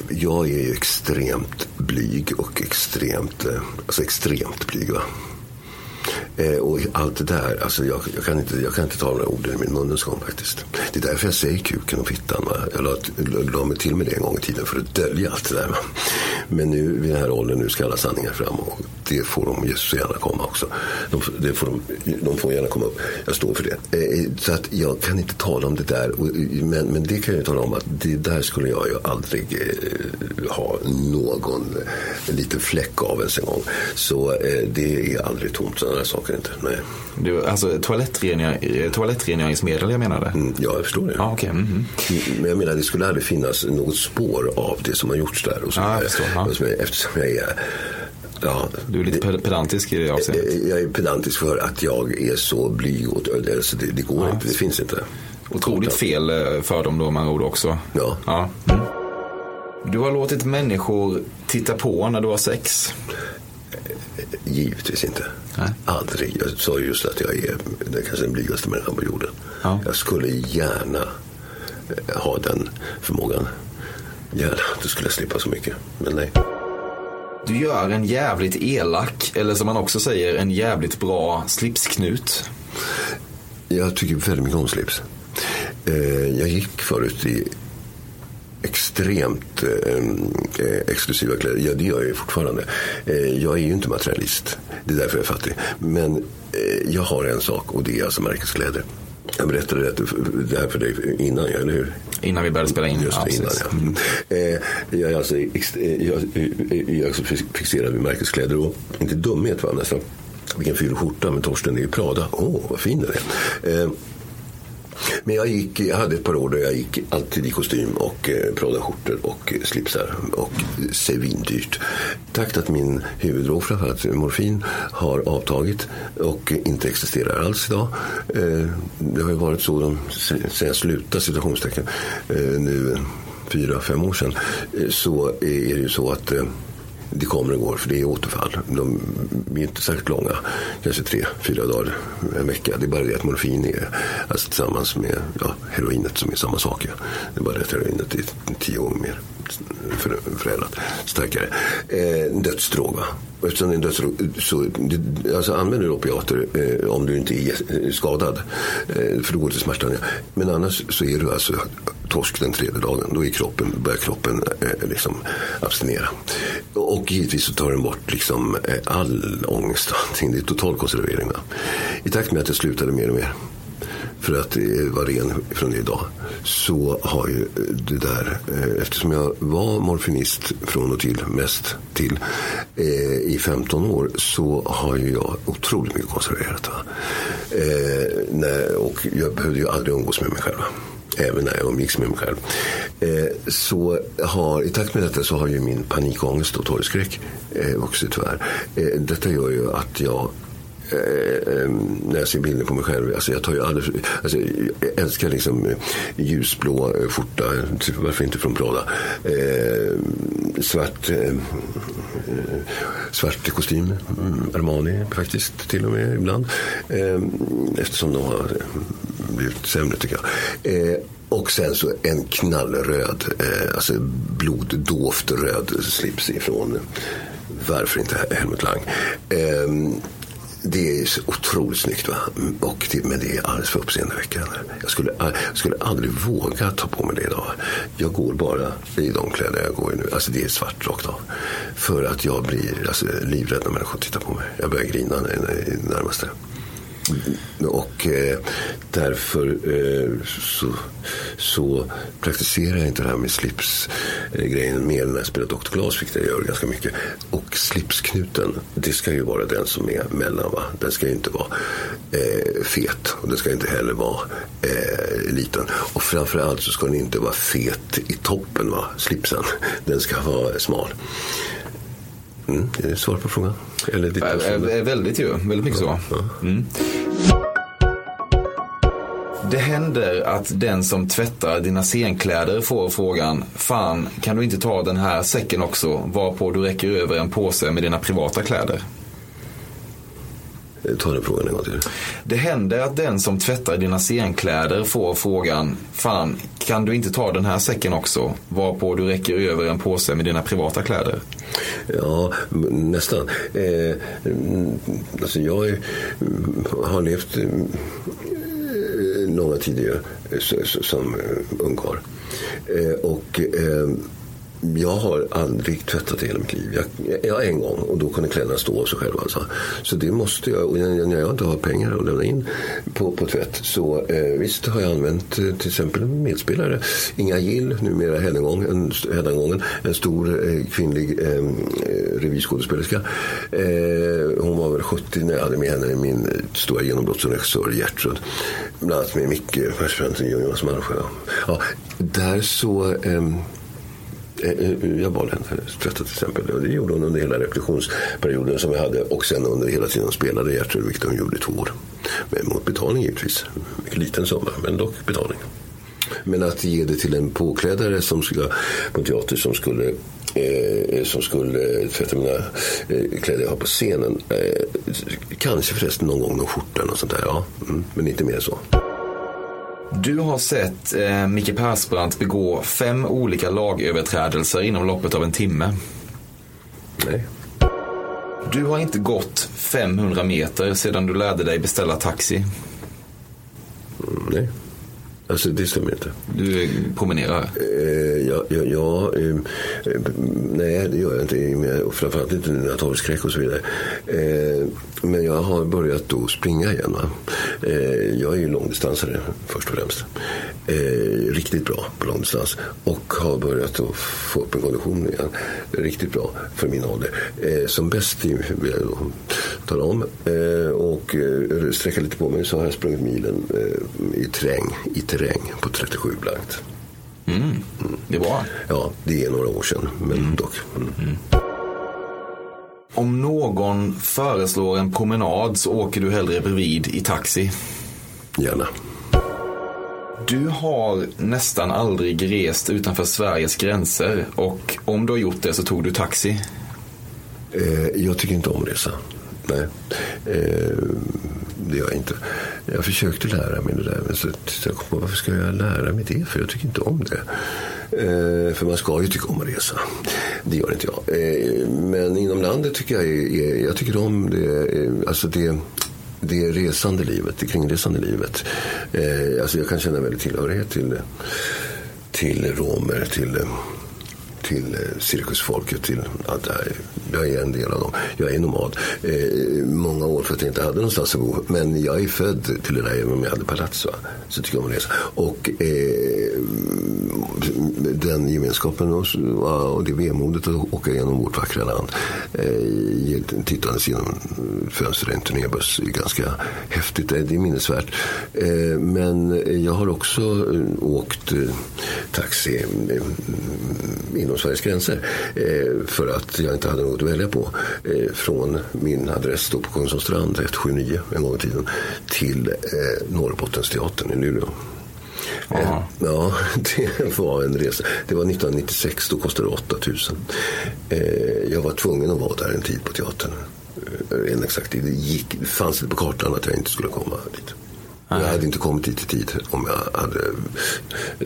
Jag är extremt blyg och extremt, alltså extremt blyg. Va? Eh, och allt det där, alltså jag, jag, kan inte, jag kan inte ta några ord i min munnens gång faktiskt. Det är därför jag säger kuken och fittan. Va? Jag la, la mig till med det en gång i tiden för att dölja allt det där. Va? Men nu vid den här åldern, nu ska alla sanningar fram. Och det får de ju så gärna komma också. De, det får de, de får gärna komma upp. Jag står för det. Eh, eh så att jag kan inte tala om det där. Och, men, men det kan jag tala om att det där skulle jag ju aldrig eh, ha någon liten fläck av ens en gång. Så eh, det är aldrig tomt sådana saker saker inte. Nej. Du, alltså toalettrengör, toalettrengöringsmedel jag menade? Mm, ja, jag förstår det. Ah, okay. mm -hmm. Men jag menar, det skulle aldrig finnas något spår av det som har gjorts där. Och så, ah, jag förstår, ja. Eftersom jag är Ja, du är lite pedantisk i det avseendet. Eh, jag är pedantisk för att jag är så blyg. Och, alltså det, det går ja. inte, det finns inte. Otroligt fel eh, fördom då med ord också. Ja. ja. Du har låtit människor titta på när du har sex? Givetvis inte. Nej. Aldrig. Jag sa just att jag är den kanske den blygaste människan på jorden. Ja. Jag skulle gärna eh, ha den förmågan. Gärna. Då skulle jag slippa så mycket. Men nej. Du gör en jävligt elak, eller som man också säger, en jävligt bra slipsknut. Jag tycker väldigt mycket om slips. Eh, jag gick förut i extremt eh, exklusiva kläder. Ja, det gör jag ju fortfarande. Eh, jag är ju inte materialist. Det är därför jag är fattig. Men eh, jag har en sak och det är alltså märkeskläder. Jag berättade det här för dig innan, eller hur? Innan vi började spela in. Just ja, innan, ja. Mm. Eh, jag, är alltså, jag, jag är alltså fixerad vid märkeskläder och inte dumhet va, nästan. Vilken ful skjorta med Torsten i Prada. Åh, oh, vad fin den är. Men jag, gick, jag hade ett par år då jag gick alltid i kostym och eh, Prada-skjortor och eh, slipsar och eh, svindyrt. Tack att min huvuddrog, framförallt morfin, har avtagit och inte existerar alls idag. Eh, det har ju varit så de, sen jag slutade, citationstecken, eh, nu fyra, fem år sedan, eh, så är det ju så att eh, det kommer och går för det är återfall. De är inte särskilt långa, kanske tre, fyra dagar, en vecka. Det är bara det att morfin är alltså, tillsammans med ja, heroinet som är samma sak. Ja. Det är bara det att heroinet är tio gånger mer förädlat, starkare. Eh, dödsdrog eftersom det är en dödsdrog så alltså använder du opiater eh, om du inte är skadad. Eh, för då går det smärtan. Men annars så är du alltså torsk den tredje dagen. Då är kroppen, börjar kroppen eh, liksom abstinera. Och givetvis så tar den bort liksom, eh, all ångest. Det är total konservering. Va? I takt med att jag slutade mer och mer för att vara ren från det idag. Så har ju det där, eh, eftersom jag var morfinist från och till, mest till, eh, i 15 år så har ju jag otroligt mycket konserverat. Eh, när, och jag behövde ju aldrig umgås med mig själv även när jag umgicks med mig själv. Eh, så har, I takt med detta så har ju min panikångest och torgskräck eh, vuxit tyvärr. Eh, detta gör ju att jag Eh, eh, när jag ser bilder på mig själv. Alltså jag, tar ju alldeles, alltså jag älskar liksom eh, ljusblå eh, skjorta, typ, varför inte från Prada. Eh, svart, eh, svart kostym, mm, Armani faktiskt till och med ibland. Eh, eftersom de har blivit sämre tycker jag. Och sen så en knallröd, eh, alltså bloddovt röd slips ifrån varför inte Helmut Lang. Eh, det är så otroligt snyggt. Va? Och det, men det är alldeles för uppseendeväckande. Jag skulle, jag skulle aldrig våga ta på mig det idag. Jag går bara i de kläder jag går i nu. Alltså det är svart rakt av. För att jag blir alltså, livrädd när människor tittar på mig. Jag börjar grina i det närmaste. Och eh, därför eh, så, så praktiserar jag inte det här med slipsgrejen eh, mer när jag spelar Dr. Glas, vilket jag gör ganska mycket. Och slipsknuten, det ska ju vara den som är mellan. Va? Den ska ju inte vara eh, fet och den ska inte heller vara eh, liten. Och framförallt så ska den inte vara fet i toppen, va? slipsen. *laughs* Den ska vara smal. Mm, är det svar på frågan? Eller ditt Ä väldigt ju, väldigt mycket så. Mm. Det händer att den som tvättar dina scenkläder får frågan Fan, kan du inte ta den här säcken också? Varpå du räcker över en påse med dina privata kläder. Ta den frågan en gång till. Det händer att den som tvättar dina scenkläder får frågan Fan, kan du inte ta den här säcken också? Varpå du räcker över en påse med dina privata kläder. Ja, nästan. Eh, alltså jag är, har levt eh, långa tider som ungkarl. Eh, och eh, jag har aldrig tvättat i hela mitt liv. Jag, jag en gång och då kunde kläderna stå av sig själva. Alltså. Så det måste jag. Och när jag inte har pengar att lämna in på, på tvätt så eh, visst har jag använt eh, till exempel medspelare. Inga Gill, numera Hedengång, en, Hedengången, en stor eh, kvinnlig ehm, eh, revyskådespelerska. Eh, hon var väl 70 när jag hade med henne i min eh, stora genombrott som regissör Gertrud. Bland annat med Micke Persbrandt och Jonas Malmsjö. Ja, där så eh, Eh, eh, jag bad henne tvätta till exempel. Och det gjorde hon under hela repetitionsperioden som vi hade och sen under hela tiden hon spelade Gertrud, vilket hon gjorde i två år. Men mot betalning givetvis. Mycket liten summa, men dock betalning. Men att ge det till en påklädare som skulle, på teater som skulle eh, som skulle tvätta mina eh, kläder jag har på scenen. Eh, kanske förresten någon gång någon skjorta eller något sånt där. Ja, mm, men inte mer så. Du har sett eh, Micke Persbrandt begå fem olika lagöverträdelser inom loppet av en timme. Nej. Du har inte gått 500 meter sedan du lärde dig beställa taxi. Mm, nej. Alltså det stämmer inte. Du promenerar? Eh, ja, ja, ja eh, nej det gör jag inte. Och framförallt inte när jag tar skräck och så vidare. Eh, men jag har börjat då springa igen. Eh, jag är ju långdistansare först och främst. Eh, riktigt bra på långdistans. Och har börjat att få upp en kondition igen. Riktigt bra för min ålder. Eh, som bäst vill jag då tala om. Eh, och eh, sträcka lite på mig så har jag sprungit milen eh, i terräng. I terräng på 37 blankt. Mm. Det är bra. Ja, det är några år sedan. Men Mm. dock. Mm. Om någon föreslår en promenad så åker du hellre bredvid i taxi. Gärna. Du har nästan aldrig rest utanför Sveriges gränser och om du har gjort det så tog du taxi. Eh, jag tycker inte om resa. Nej, eh, det gör jag inte. Jag försökte lära mig det där, men så så jag på, varför ska jag lära mig det? För jag tycker inte om det. Eh, för man ska ju tycka om att resa. Det gör inte jag. Eh, men inom landet tycker jag, är, jag tycker om det. Eh, alltså det det resande livet, det kringresande livet. Eh, alltså jag kan känna väldigt tillhörighet till, till romer, till eh, till eh, cirkusfolket. Till att jag, jag är en del av dem. Jag är nomad. Eh, många år för att jag inte hade någonstans att bo. Men jag är född till det där även om jag hade palats. Va? Så tycker jag om att resa. Och eh, den gemenskapen och, och det vemodet att åka genom vårt vackra land. Eh, tittandes genom fönstret i en turnébuss är ganska häftigt. Det är minnesvärt. Eh, men jag har också eh, åkt eh, taxi eh, inom Sveriges gränser eh, för att jag inte hade något att välja på. Eh, från min adress då på Kungsholmstrand 179 en gång i tiden till eh, Norrbottensteatern i Luleå. Eh, ja, *laughs* det var en resa. Det var 1996, då kostade det 8000. Eh, jag var tvungen att vara där en tid på teatern. En exakt tid. Det, gick, det fanns det på kartan att jag inte skulle komma dit. Jag hade inte kommit dit i tid om jag hade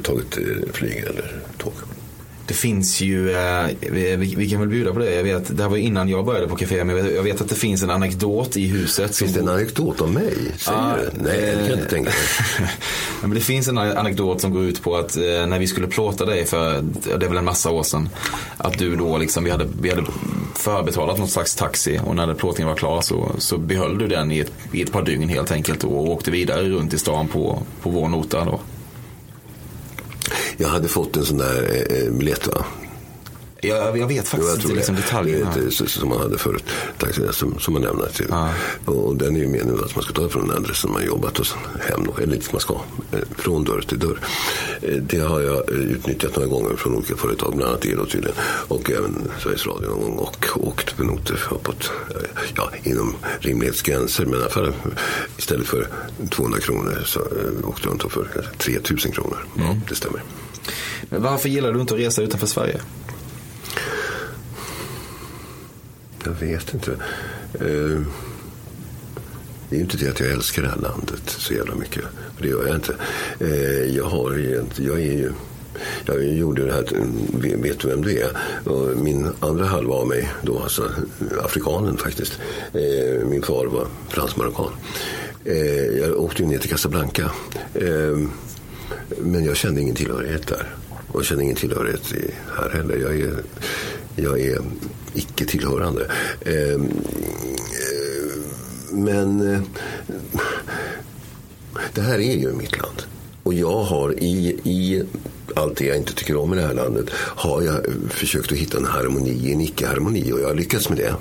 tagit flyg eller tåg. Det finns ju, eh, vi, vi kan väl bjuda på det. Jag vet, det här var innan jag började på café, men jag vet, jag vet att det finns en anekdot i huset. Finns det en anekdot om mig? Säger Ja, du? Nej, det kan jag inte tänka mig. *laughs* men det finns en anekdot som går ut på att eh, när vi skulle plåta dig för, det är väl en massa år sedan, att du då liksom, vi hade, vi hade förbetalat något slags taxi och när plåtningen var klar så, så behöll du den i ett, i ett par dygn helt enkelt och åkte vidare runt i stan på, på vår nota då. Jag hade fått en sån där eh, biljett va? Jag, jag vet faktiskt inte liksom detaljerna. Det är ett, så- som man hade förut. Som, som man lämnar till. Och den är ju meningen att man ska ta det från den adressen man jobbat och sen hem då. Eller dit man ska. eh, Från dörr till dörr. Eh, Det har jag eh, utnyttjat några gånger från olika företag. Bland annat Elo tydligen. Och även Sveriges Radio någon gång. Och åkt på noter uppåt. eh, Ja, inom rimlighetsgränser. Men i alla fall istället för 200 kronor så eh, åkte jag runt för kanske 3000 kronor. Ja, det stämmer. Men varför gillar du inte att resa utanför Sverige? Jag vet inte. Eh, det är ju inte det att jag älskar det här landet så jävla mycket. För det gör jag inte. Eh, jag, har, ju jag är ju... Jag gjorde det här, vet- du vem det är? Min andra halva av mig, då, alltså afrikanen faktiskt. Eh, min far var fransk-marockan. Jag åkte ju ner till Casablanca. Men jag kände ingen tillhörighet där. Och jag känner ingen tillhörighet i, här heller. Jag är, jag är icke tillhörande. Ehm, eh, men eh, det här är ju mitt land. Och jag har i, i allt det jag inte tycker om i det här landet har jag försökt att hitta en harmoni i en icke-harmoni och jag har lyckats med det.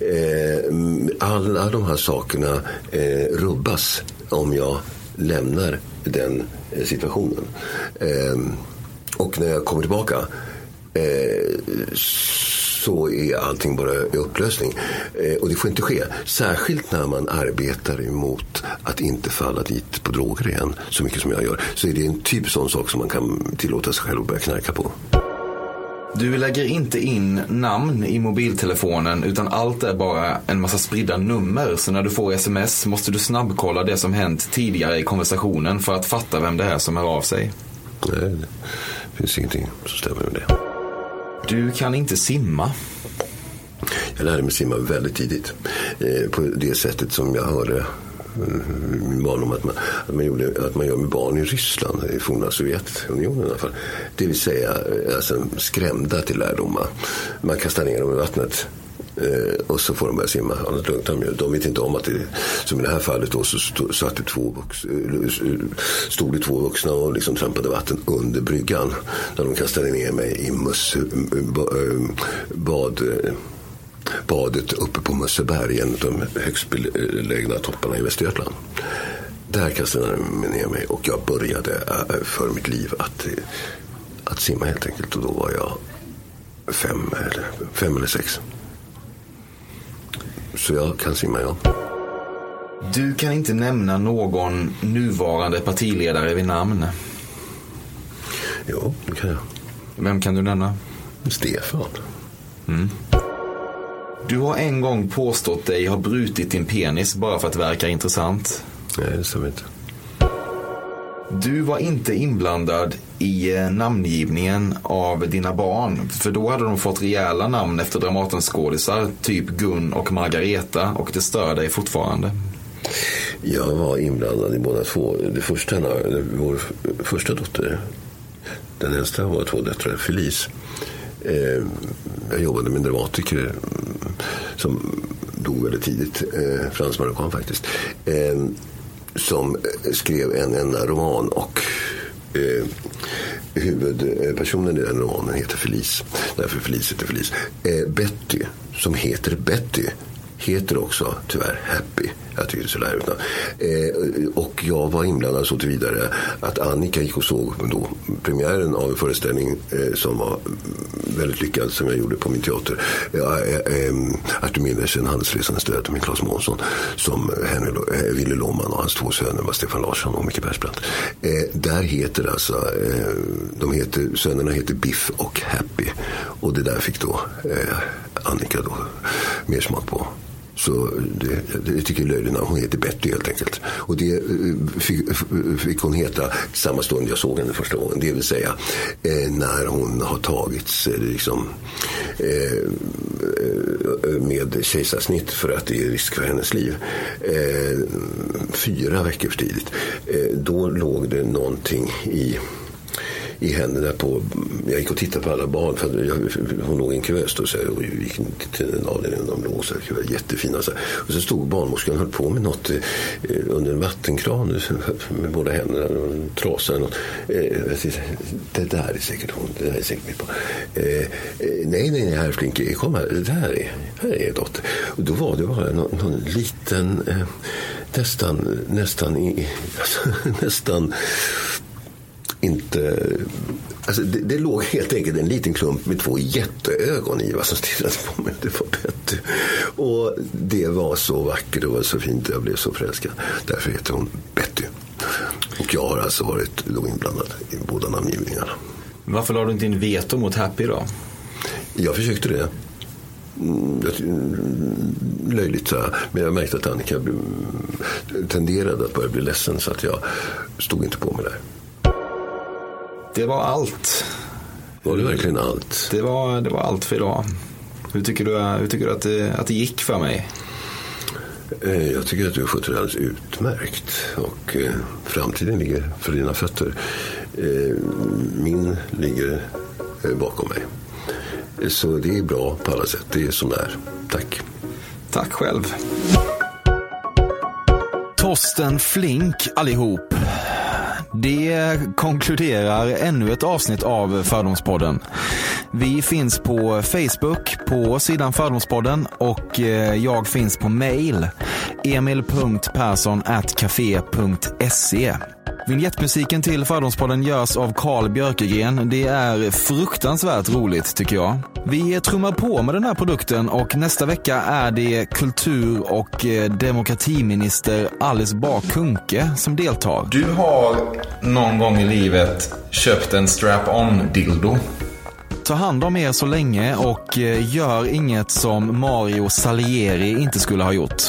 Eh, alla de här sakerna eh, rubbas om jag lämnar den eh, situationen. Eh, och när jag kommer tillbaka eh, så är allting bara i upplösning. Eh, och det får inte ske. Särskilt när man arbetar emot att inte falla dit på droger igen så mycket som jag gör. Så är det en typ sån sak som man kan tillåta sig själv att börja knarka på. Du lägger inte in namn i mobiltelefonen utan allt är bara en massa spridda nummer. Så när du får sms måste du snabbkolla det som hänt tidigare i konversationen för att fatta vem det är som hör av sig. Nej, det finns ingenting som stämmer med det. Du kan inte simma. Jag lärde mig simma väldigt tidigt. Eh, på det sättet som jag hörde min barndom att man, att, man gjorde, att man gör med barn i Ryssland, i forna Sovjetunionen i alla fall. Det vill säga eh, alltså, skrämda till lärdomar. Man kastar ner dem i vattnet eh, och så får de börja simma Annars lugnt. De, de vet inte om att det, som i det här fallet då, så stod, satt det två vux, eh, stod det två vuxna och liksom trampade vatten under bryggan. När de kastade ner mig i muss, bad, badet uppe på Musseberg, en av de högst belägna topparna i Västergötland. Där kastade de ner mig och jag började för mitt liv att, att simma helt enkelt. Och då var jag fem eller, fem eller sex. Så jag kan simma, ja. Du kan inte nämna någon nuvarande partiledare vid namn. Jo, det kan jag. Vem kan du nämna? Stefan. Mm. Du har en gång påstått dig ha brutit din penis bara för att verka intressant. Nej, det stämmer inte. Du var inte inblandad i eh, namngivningen av dina barn. För då hade de fått rejäla namn efter Dramatenskådisar, typ Gun och Margareta. Och det stör dig fortfarande. Jag var inblandad i båda två. Det första, vår första dotter, den äldsta var två döttrar, Felice. Eh, jag jobbade med dramatiker som dog väldigt tidigt, eh, fransk-marockan faktiskt eh, som skrev en enda roman och eh, huvudpersonen i den romanen heter Felice. Därför Felice heter Felice. Eh, Betty, som heter Betty, heter också tyvärr Happy. Jag tycker det är så ut. Eh, och jag var inblandad så tillvidare att Annika gick och såg då premiären av en föreställning eh, som var väldigt lyckad som jag gjorde på min teater. Eh, eh, eh Artur Millers En handelsresandes död med Claes Månsson som Henry, eh, Wille Lohman och hans två söner var Stefan Larsson och Micke Persbrandt. Eh, där heter alltså, eh, de heter, sönerna heter Biff och Happy och det där fick då eh, Annika då mer smak på. Så det, det tycker jag är löjligt Hon heter Betty helt enkelt. Och det eh, fick, fick, hon heta samma stund jag såg henne första gången. Det vill säga eh, när hon har tagits eh, liksom, eh, eh, med kejsarsnitt för att det är risk för hennes liv. Eh, fyra veckor för tidigt. Eh, då låg det någonting i i händerna på... Jag gick och tittade på alla barn. För jag, hon låg i en kuvös då, så jag gick till den avdelningen de låg. Så här, jättefina. Så här. Och så stod barnmorskan och höll på med något eh, under en vattenkran eh, med båda händerna. Och trasa eller något. Eh, det där är säkert hon. Det där är säkert mitt barn. Eh, eh, nej, nej, nej, herr Flinke. Kom här. Det här är, här är dotter. Och då var det bara någon, någon liten... Eh, nästan, nästan, i, alltså, *laughs* nästan inte... Alltså det, det låg helt enkelt en liten klump med två jätteögon i vad som stirrade på mig. Det var Betty. Och det var så vackert och var så fint. Jag blev så förälskad. Därför heter hon Betty. Och jag har alltså varit då inblandad i båda namngivningarna. Varför la du inte in veto mot Happy då? Jag försökte det. Mm, löjligt så här. Men jag märkte att Annika tenderade att börja bli ledsen så att jag stod inte på mig där. Det var allt. Var det verkligen allt? Det var, det var allt för idag. Hur tycker du, hur tycker du att, det, att det gick för mig? Eh, Jag tycker att du har skött det alldeles utmärkt. Och eh, framtiden ligger för dina fötter. Eh, Min ligger eh, bakom mig. Så det är bra på alla sätt. Det är som det är. Tack. Tack själv. Torsten Flink allihop. Det konkluderar ännu ett avsnitt av Fördomspodden. Vi finns på Facebook på sidan Fördomspodden och eh, jag finns på mail emil.perssonatcafe.se Vignettmusiken till Fördomspodden görs av Carl Björkegren. Det är fruktansvärt roligt tycker jag. Vi trummar på med den här produkten och nästa vecka är det kultur och eh, demokratiminister Alice Bah Kuhnke som deltar. Du har någon gång i livet köpt en strap-on dildo. Ta hand om er så länge och eh, gör inget som Mario Salieri inte skulle ha gjort.